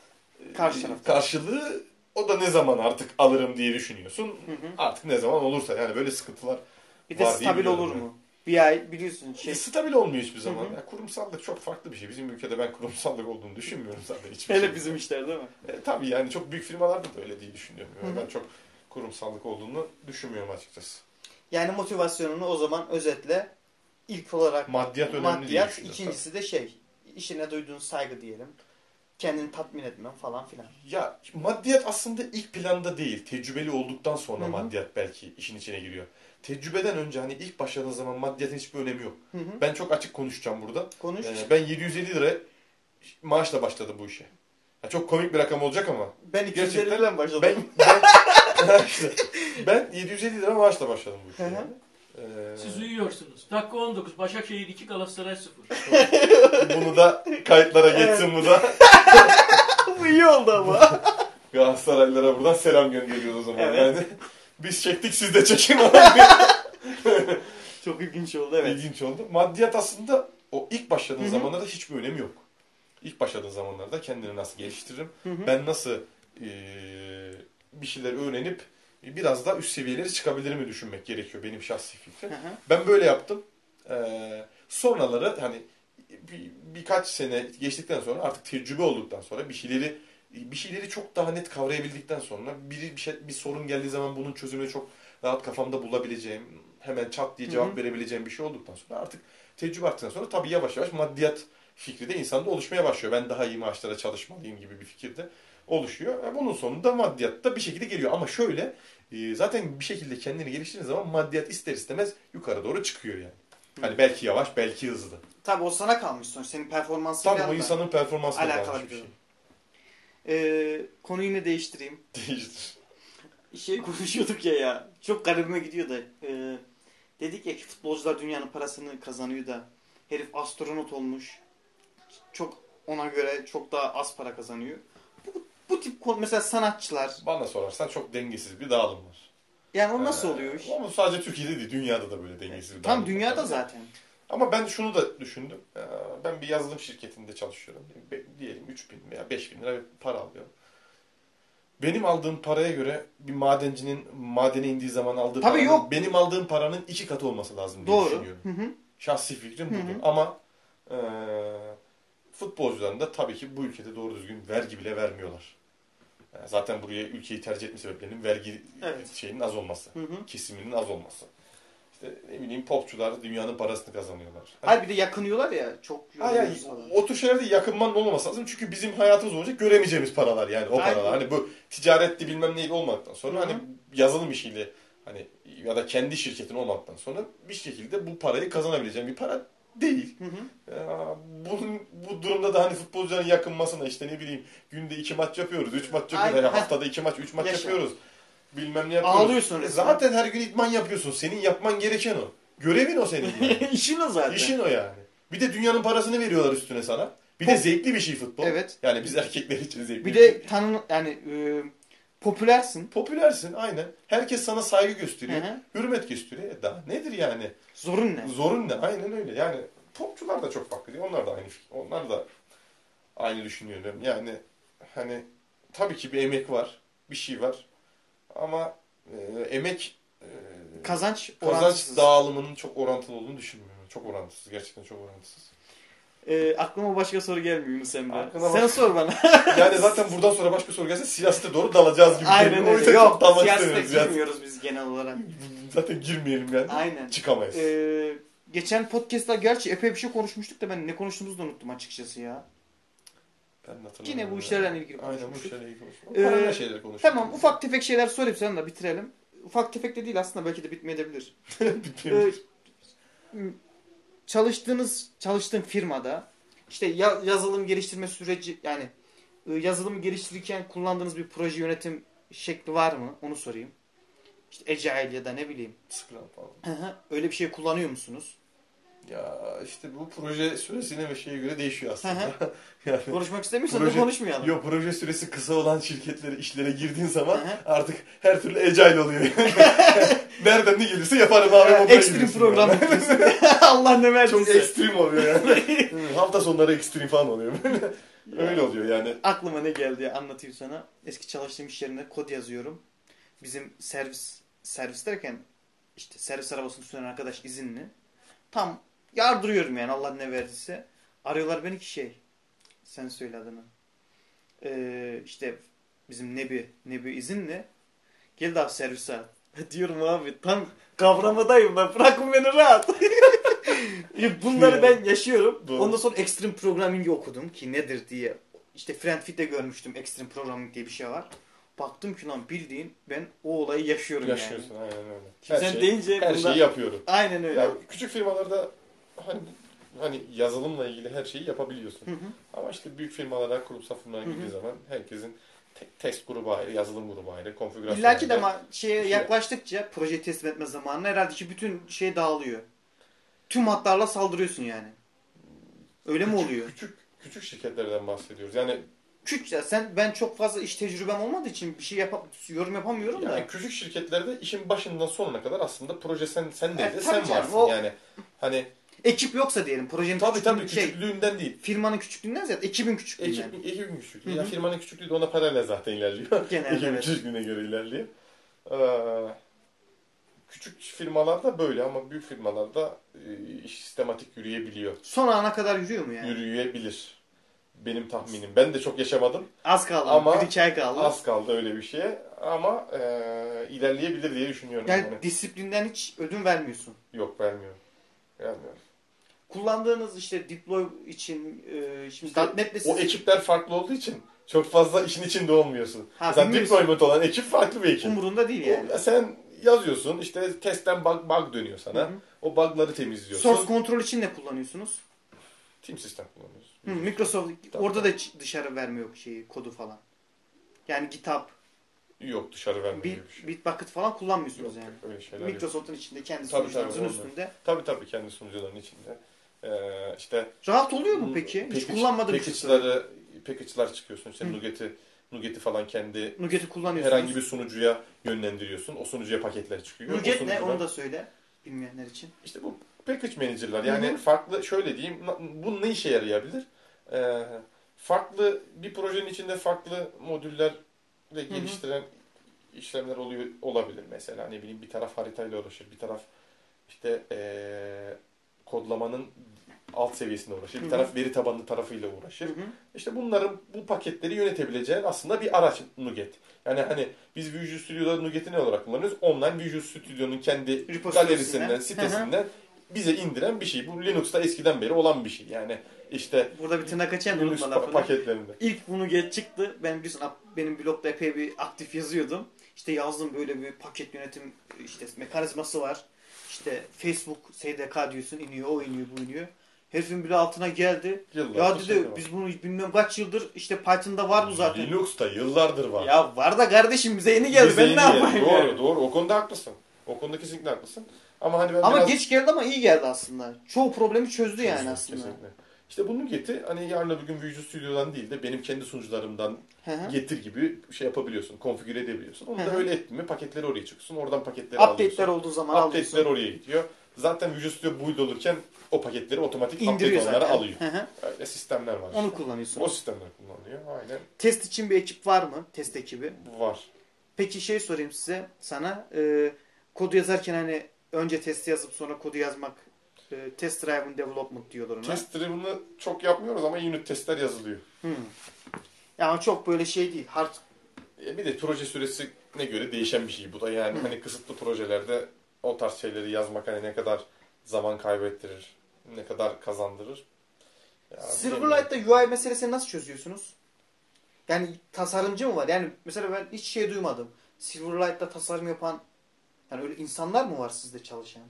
e, Karşı taraftan. karşılığı o da ne zaman artık alırım diye düşünüyorsun. Hı hı. Artık ne zaman olursa yani böyle sıkıntılar Bir de Var diye stabil biliyorum olur ben. mu? Bir ay biliyorsun şey. şey, stabil olmuyor hiçbir zaman. Hı hı. Ya kurumsallık çok farklı bir şey. Bizim ülkede ben kurumsallık olduğunu düşünmüyorum zaten hiçbir Hele şey. bizim işler değil mi? E, tabii yani çok büyük firmalarda da öyle diye düşünüyorum. Yani Hı hı. Ben çok kurumsallık olduğunu düşünmüyorum açıkçası. Yani motivasyonunu o zaman özetle ilk olarak Maddiyat önemli maddiyat, ikincisi de şey, işine duyduğun saygı diyelim. Kendini tatmin etmen falan filan. Ya maddiyat aslında ilk planda değil. Tecrübeli olduktan sonra Hı hı. maddiyat belki işin içine giriyor. Tecrübeden önce hani ilk başladığın zaman maddiyatın hiçbir önemi yok. Hı hı. Ben çok açık konuşacağım burada. Konuş. Ee, ben 750 lira maaşla başladım bu işe. Ya çok komik bir rakam olacak ama. ben 250 gerçekten liradan başladım. Ben ben, <laughs> ben 750 lira maaşla başladım bu işe. Hı hı. Yani. Siz uyuyorsunuz. Dakika 19. Başakşehir 2 Galatasaray 0. <laughs> bunu da kayıtlara geçsin bu da. <laughs> Bu iyi oldu ama. <laughs> Galatasaraylılara buradan selam gönderiyoruz o zaman. Evet. Yani biz çektik siz de çekin. Çok ilginç oldu evet. İlginç oldu. Maddiyat aslında o ilk başladığın zamanlarda hiçbir önemi yok. İlk başladığın zamanlarda kendini nasıl geliştiririm, Hı hı. ben nasıl eee, bir şeyler öğrenip biraz daha üst seviyelere çıkabilirimi düşünmek gerekiyor benim şahsi fikrim. Hı hı. Ben böyle yaptım. Eee sonraları hani bir, birkaç sene geçtikten sonra artık tecrübe olduktan sonra bir şeyleri bir şeyleri çok daha net kavrayabildikten sonra biri bir şey bir sorun geldiği zaman bunun çözümünü çok rahat kafamda bulabileceğim, hemen çat diye cevap Hı hı. verebileceğim bir şey olduktan sonra artık tecrübe arttıktan sonra tabii yavaş yavaş maddiyat fikri de insanda oluşmaya başlıyor. Ben daha iyi maaşlara çalışmalıyım gibi bir fikir de oluşuyor. E, Bunun sonunda maddiyat da bir şekilde geliyor. Ama şöyle e, zaten bir şekilde kendini geliştirdiğin zaman maddiyat ister istemez yukarı doğru çıkıyor yani. Hani belki yavaş, belki hızlı. Tabii o sana kalmış sonuç. Senin performansıyla Tabii o insanın performansıyla alakalı bağlı bir şey. Ee, konuyu yine değiştireyim. <laughs> Değiştir. Şey konuşuyorduk ya ya. Çok garibime gidiyor da. Ee, dedik ya ki futbolcular dünyanın parasını kazanıyor da. Herif astronot olmuş. Çok ona göre çok daha az para kazanıyor. Bu, tip mesela sanatçılar. Bana sorarsan çok dengesiz bir dağılım var. Yani o nasıl Ee, oluyor iş? Ama sadece Türkiye'de değil, dünyada da böyle dengesiz bir Tam dünyada zaten. Ama ben şunu da düşündüm. Ee, Ben bir yazılım şirketinde çalışıyorum. Diyelim 3 bin veya 5 bin lira para alıyorum. Benim aldığım paraya göre bir madencinin madene indiği zaman aldığı Tabii paranın yok. benim aldığım paranın iki katı olması lazım diye Doğru. düşünüyorum. Hı hı. Şahsi fikrim Hı budur. hı. Ama e, futbolcuların da tabii ki bu ülkede doğru düzgün vergi bile vermiyorlar. Zaten buraya ülkeyi tercih etme sebeplerinin vergi Evet. şeyinin az olması. Hı hı. Kesiminin az olması. İşte ne bileyim popçular dünyanın parasını kazanıyorlar. Hayır bir de yakınıyorlar ya. Çok Ha yani yoruluyoruz falan. o tür şeylerde yakınmanın olmaması lazım. Çünkü bizim hayatımız olacak göremeyeceğimiz paralar yani o Aynen. paralar. Hani bu ticaretti bilmem neydi olmaktan sonra Hı hı. hani yazılım işiyle hani ya da kendi şirketin olmaktan sonra bir şekilde bu parayı kazanabileceğim bir para değil. Hı hı. Ya, bunun, bu durumda da hani futbolcuların yakınmasına işte ne bileyim günde iki maç yapıyoruz, üç maç yapıyoruz, Aynen. yani haftada iki maç, üç maç Yaşa. yapıyoruz. Bilmem ne yapıyoruz. Ağlıyorsun E. Zaten her gün idman yapıyorsun. Senin yapman gereken o. Görevin o senin yani. <laughs> İşin o zaten. İşin o yani. Bir de dünyanın parasını veriyorlar üstüne sana. Bir de Pop- zevkli bir şey futbol. Evet. Yani biz erkekler için zevkli Bir bir şey. de tanın yani e, popülersin. Popülersin aynen. Herkes sana saygı gösteriyor. Hı hı. Hürmet gösteriyor. E daha nedir yani? Zorun ne? Zorun ne? Aynen öyle. Yani popçular da çok farklı değil. Onlar da aynı. Onlar da aynı düşünüyorum. Yani hani tabii ki bir emek var. Bir şey var. Ama e, emek e, Kazanç kazanç dağılımının çok orantılı olduğunu düşünmüyorum. Çok orantısız. Gerçekten çok orantısız. Ee, aklıma başka soru gelmiyor Yunus Emre. Aklına Sen bak- sor bana. <laughs> Yani zaten buradan sonra başka soru gelse siyasete doğru dalacağız gibi. Aynen geliyor. O öyle. yüzden Yok dalmak siyasete istemiyoruz. Yani. girmiyoruz biz genel olarak. Zaten girmeyelim yani. Aynen. Çıkamayız. Ee, geçen podcast'ta gerçi epey bir şey konuşmuştuk da ben ne konuştuğumuzu da unuttum açıkçası ya. ben hatırlamıyorum Yine bu ya. işlerle ilgili Aynen bu konuşmuştuk. işlerle ilgili konuşmuştuk. Ee, Paralel şeyler konuştuk. Tamam ufak tefek şeyler sorayım sana da bitirelim. Ufak tefek de değil aslında belki de bitmeyebilir. <laughs> Ee, çalıştığınız çalıştığın firmada işte ya- yazılım geliştirme süreci yani e, yazılım geliştirirken kullandığınız bir proje yönetim şekli var mı? Onu sorayım. İşte Agile ya da ne bileyim. Scrum falan. Öyle bir şey kullanıyor musunuz? Ya işte bu proje süresine ve şeye göre değişiyor aslında. <laughs> yani Konuşmak istemiyorsan Proje- da konuşmayalım. Yok proje süresi kısa olan şirketlere, işlere girdiğin zaman artık her türlü agile oluyor. <laughs> Nereden ne gelirse yaparım abi. Ekstrem program yapıyorsun. <laughs> Allah ne verdiyse. Çok ekstrem oluyor yani. Hafta sonları ekstrem falan oluyor. Öyle oluyor yani. Aklıma ne geldi ya anlatayım sana. Eski çalıştığım iş yerinde kod yazıyorum. Bizim servis servis derken işte servis arabasını süren arkadaş izinli. Tam yardırıyorum yani Allah ne verdiyse. Arıyorlar beni ki şey. Sen söyle adını. Ee, işte bizim Nebi, Nebi izinli. Gel abi servise. <laughs> Diyorum abi tam kavramadayım ben. Bırakın beni rahat. <laughs> Bunları ben yaşıyorum. Doğru. Ondan sonra Extreme Programming'i okudum ki nedir diye. İşte Friendfit'te görmüştüm Extreme Programming diye bir şey var. Baktım ki lan bildiğin ben o olayı yaşıyorum Yaşıyorsun yani. aynen öyle. Şimdi Her sen şey- deyince her bunda- şeyi yapıyorum. Aynen öyle. Ya küçük firmalarda hani <laughs> hani yazılımla ilgili her şeyi yapabiliyorsun. Hı hı. Ama işte büyük firmalara, kurumsal firmalara girdiği zaman herkesin te- test grubu ayrı, yazılım grubu ayrı, konfigürasyon İlla ki de ayrı. ama şeye şey- yaklaştıkça projeyi teslim etme zamanına herhalde ki bütün şey dağılıyor. Tüm hatlarla saldırıyorsun yani. Öyle mi oluyor? Küçük küçük şirketlerden bahsediyoruz. Yani Küçük ya sen ben çok fazla iş tecrübem olmadığı için bir şey yap yorum yapamıyorum yani da. küçük şirketlerde işin başından sonuna kadar aslında proje sen sen değil de sen canım, varsın. o- Yani hani Ekip yoksa diyelim projenin tabii tabii küçüklüğü- şey, küçüklüğünden değil. firmanın küçüklüğünden ziyade ekibin küçüklüğünden. Ekip, ekibin küçüklüğü. Ya firmanın küçüklüğü de ona paralel zaten ilerliyor. <laughs> Genelde Ekibin evet. küçüklüğüne göre ilerliyor. Ee, küçük firmalarda böyle ama büyük firmalarda e, iş sistematik yürüyebiliyor. Son ana kadar yürüyor mu yani? Yürüyebilir. Benim tahminim. Ben de çok yaşamadım. Az kaldı Ama ama bir iki ay kaldı. Az kaldı öyle bir şeye. Ama e, ilerleyebilir diye düşünüyorum. yani Yani. disiplinden hiç ödün vermiyorum. Yok vermiyorum. Vermiyorum. Kullandığınız işte deploy için e, şimdi İşte .NET'le siz... O ekipler farklı olduğu için çok fazla işin içinde olmuyorsun. Ha, Mesela deployment olan ekip farklı bir ekip. umurunda değil yani. O- sen yazıyorsun işte testten bug, bug dönüyor sana. Hı hı. O bug'ları temizliyorsun. Source control için ne kullanıyorsunuz? Team sistem kullanıyoruz. Hı, Microsoft Tabii, orada da dışarı vermiyor şeyi kodu falan. Yani GitHub, Yok dışarı vermiyor Bit, bir şey. Bitbucket falan Yok, kullanmıyorsunuz yok, yani. öyle yok. Microsoft'un içinde kendi Tabii, sunucularınızın tabii, üstünde. Tabii tabii kendi sunucuların içinde. Ee, işte Rahat oluyor mu peki? Hiç package- kullanmadığım için. package'ları package'lar çıkıyorsun. İşte. Nuget'i Nuget'i falan kendi Nuget'i kullanıyorsunuz. herhangi bir sunucuya yönlendiriyorsun. O sunucuya paketler çıkıyor. Nuget ne? sunucudan- Onu da söyle. Bilmeyenler için. İşte bu package manager'lar yani Hı hı. farklı şöyle diyeyim bu ne işe yarayabilir? Ee, farklı bir projenin içinde farklı modüllerle geliştiren işlemler oluyor olabilir mesela ne bileyim bir taraf haritayla uğraşır bir taraf işte ee, kodlamanın alt seviyesinde uğraşır Hı bir hı. taraf veri tabanlı tarafıyla uğraşır. Hı hı. İşte bunların bu paketleri yönetebileceğin aslında bir araç Nuget. Yani hani biz Visual Studio'da Nuget'i ne olarak kullanıyoruz? Online Visual Studio'nun kendi galerisinden, sitesinden bize indiren bir şey. Bu Linux'ta eskiden beri olan bir şey. Yani işte Burada bir tırnak açayım Linux pa- paketlerinde. İlk bunu geç çıktı. Ben biliyorsun benim blogda epey bir aktif yazıyordum. İşte yazdım böyle bir paket yönetim işte mekanizması var. İşte Facebook SDK diyorsun iniyor o iniyor bu iniyor. Herifin bile altına geldi. Yıllardır Ya dedi şey var. biz bunu bilmem kaç yıldır işte Python'da var bu zaten. Linux'ta yıllardır var. Ya var da kardeşim bize yeni geldi Bize ben yeni ne yapayım Doğru yani? doğru. O konuda haklısın. O konuda kesinlikle haklısın. Ama hani ben Ama biraz... geç geldi ama iyi geldi aslında. Çoğu problemi çözdü yani Kesinlikle, aslında. kesinlikle. İşte bu Nuget'i hani yarın öbür gün Visual Studio'dan değil de benim kendi sunucularımdan Hı hı. getir gibi şey yapabiliyorsun. Konfigüre edebiliyorsun. Onu Hı da öyle ettin mi paketleri oraya çıkıyorsun. Oradan paketleri Update'ler alıyorsun. olduğu zaman Update'ler alıyorsun. oraya gidiyor. Zaten Visual Studio build olurken o paketleri otomatik İndiriyor update onlara alıyor. Öyle sistemler var. Onu işte. kullanıyorsun. O sistemler kullanılıyor. Aynen. Test için bir ekip var mı? Test ekibi. Var. Peki şey sorayım size sana. Ee, kodu yazarken hani önce testi yazıp sonra kodu yazmak E, test driven development diyorlar ona. Test driven'ı çok yapmıyoruz ama unit testler yazılıyor. Hmm. Yani çok böyle şey değil. Hard E bir de proje süresine göre değişen bir şey bu da. Yani hani kısıtlı projelerde o tarz şeyleri yazmak hani ne kadar zaman kaybettirir, ne kadar kazandırır. Ya. Silverlight'ta UI meselesini nasıl çözüyorsunuz? Yani tasarımcı mı var? Yani mesela ben hiç şey duymadım. Silverlight'ta tasarım yapan yani öyle insanlar mı var sizde çalışan?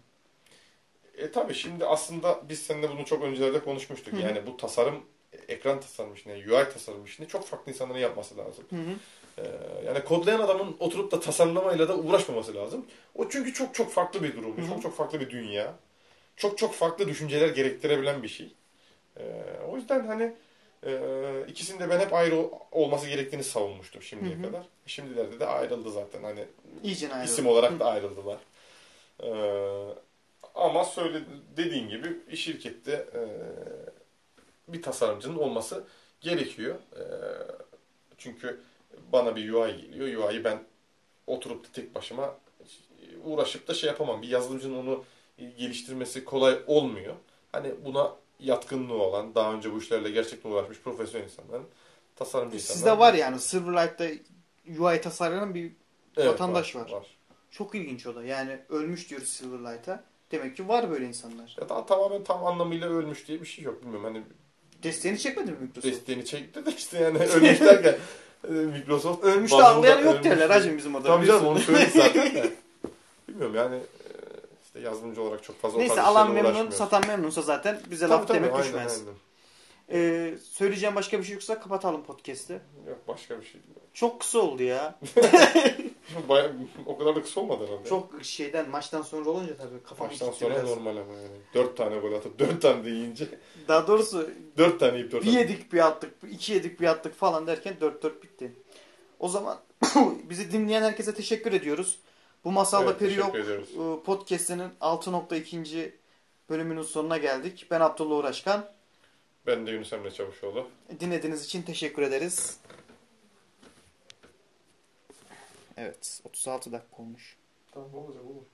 E tabii şimdi aslında biz seninle bunu çok öncelerde konuşmuştuk. Hı hı. Yani bu tasarım, ekran tasarım işini, UI tasarım işini çok farklı insanların yapması lazım. Hı hı. Ee, yani kodlayan adamın oturup da tasarlamayla da uğraşmaması lazım. O çünkü çok çok farklı bir durum. Hı hı. Çok çok farklı bir dünya. Çok çok farklı düşünceler gerektirebilen bir şey. Ee, o yüzden hani e, ikisinde ben hep ayrı olması gerektiğini savunmuştum şimdiye Hı hı. kadar. Şimdilerde de ayrıldı zaten. Hani İyice ayrı. isim olarak da ayrıldılar. Ee, ama söyle dediğin gibi şirkette e, bir tasarımcının olması gerekiyor. E, çünkü bana bir UI geliyor. UI'yi ben oturup da tek başıma uğraşıp da şey yapamam. Bir yazılımcının onu geliştirmesi kolay olmuyor. Hani buna yatkınlığı olan, daha önce bu işlerle gerçekten uğraşmış profesyonel insanların, tasarımcı insanların. Sizde var yani Silverlight'ta UI tasarlayan bir Evet, vatandaş var. çok ilginç o da. Yani ölmüş diyoruz Silverlight'a. Demek ki var böyle insanlar. Ya da tamamen tam anlamıyla ölmüş diye bir şey yok. Bilmiyorum hani Desteğini çekmedi mi Microsoft? desteğini çekti de işte yani <laughs> ölmüş derken e, Microsoft Ölmüş de anlayan yok derler hacım bizim orada. Tabii canım onu söyledik zaten de. <laughs> Bilmiyorum yani e, işte yazılımcı olarak çok fazla Neyse alan memnun, satan memnunsa zaten bize Tabii, laf tabii, demek aynen, düşmez. aynen. Ee, söyleyeceğim başka bir şey yoksa kapatalım podcast'i. Yok başka bir şey. Çok kısa oldu ya. <laughs> Baya, o kadar da kısa olmadı herhalde. Çok şeyden maçtan sonra olunca tabii kafam Maçtan gitti sonra biraz. normal ama yani. Dört tane gol atıp dört tane de yiyince Daha doğrusu dört tane yiyip dört bir tane. yedik bir attık, iki yedik bir attık falan derken 4-4 bitti. O zaman <coughs> bizi dinleyen herkese teşekkür ediyoruz. Bu Masalda Evet, Peri Yok ediyoruz. e, podcast'inin 6.2. bölümünün sonuna geldik. Ben Abdullah Uğraşkan. Ben de Yunus Emre Çavuşoğlu. Dinlediğiniz için teşekkür ederiz. Evet, 36 dakika olmuş. Tamam olacak olur.